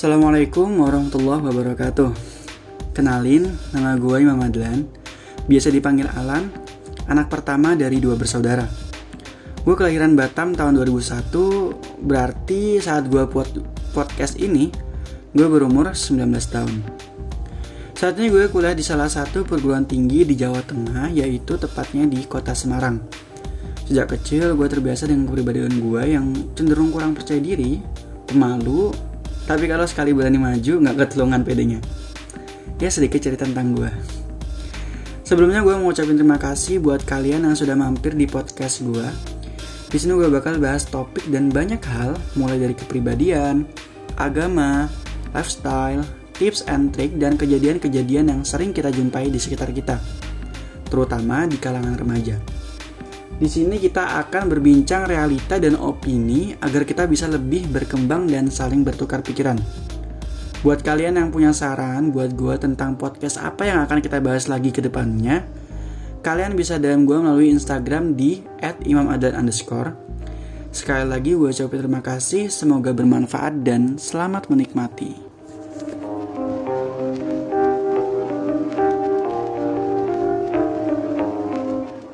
Assalamualaikum warahmatullahi wabarakatuh. Kenalin, nama gue Imam Adlan. Biasa dipanggil Alan Anak pertama dari dua bersaudara. Gue kelahiran Batam tahun 2001 Berarti saat gue buat podcast ini Gue berumur 19 tahun. Saat ini gue kuliah di salah satu perguruan tinggi di Jawa Tengah Yaitu tepatnya di kota Semarang. Sejak kecil gue terbiasa dengan kepribadian gue yang cenderung kurang percaya diri, pemalu, tapi kalau sekali berani maju nggak ketulungan pedenya. Ya sedikit cerita tentang gue. Sebelumnya gue mau ucapin terima kasih buat kalian yang sudah mampir di podcast gue. Di sini gue bakal bahas topik dan banyak hal, mulai dari kepribadian, agama, lifestyle, tips and trick, dan kejadian-kejadian yang sering kita jumpai di sekitar kita, terutama di kalangan remaja. Di sini kita akan berbincang realita dan opini agar kita bisa lebih berkembang dan saling bertukar pikiran. Buat kalian yang punya saran buat gue tentang podcast apa yang akan kita bahas lagi ke depannya, kalian bisa DM gue melalui Instagram di @imamadlan underscore. Sekali lagi gue ucapin terima kasih, semoga bermanfaat dan selamat menikmati.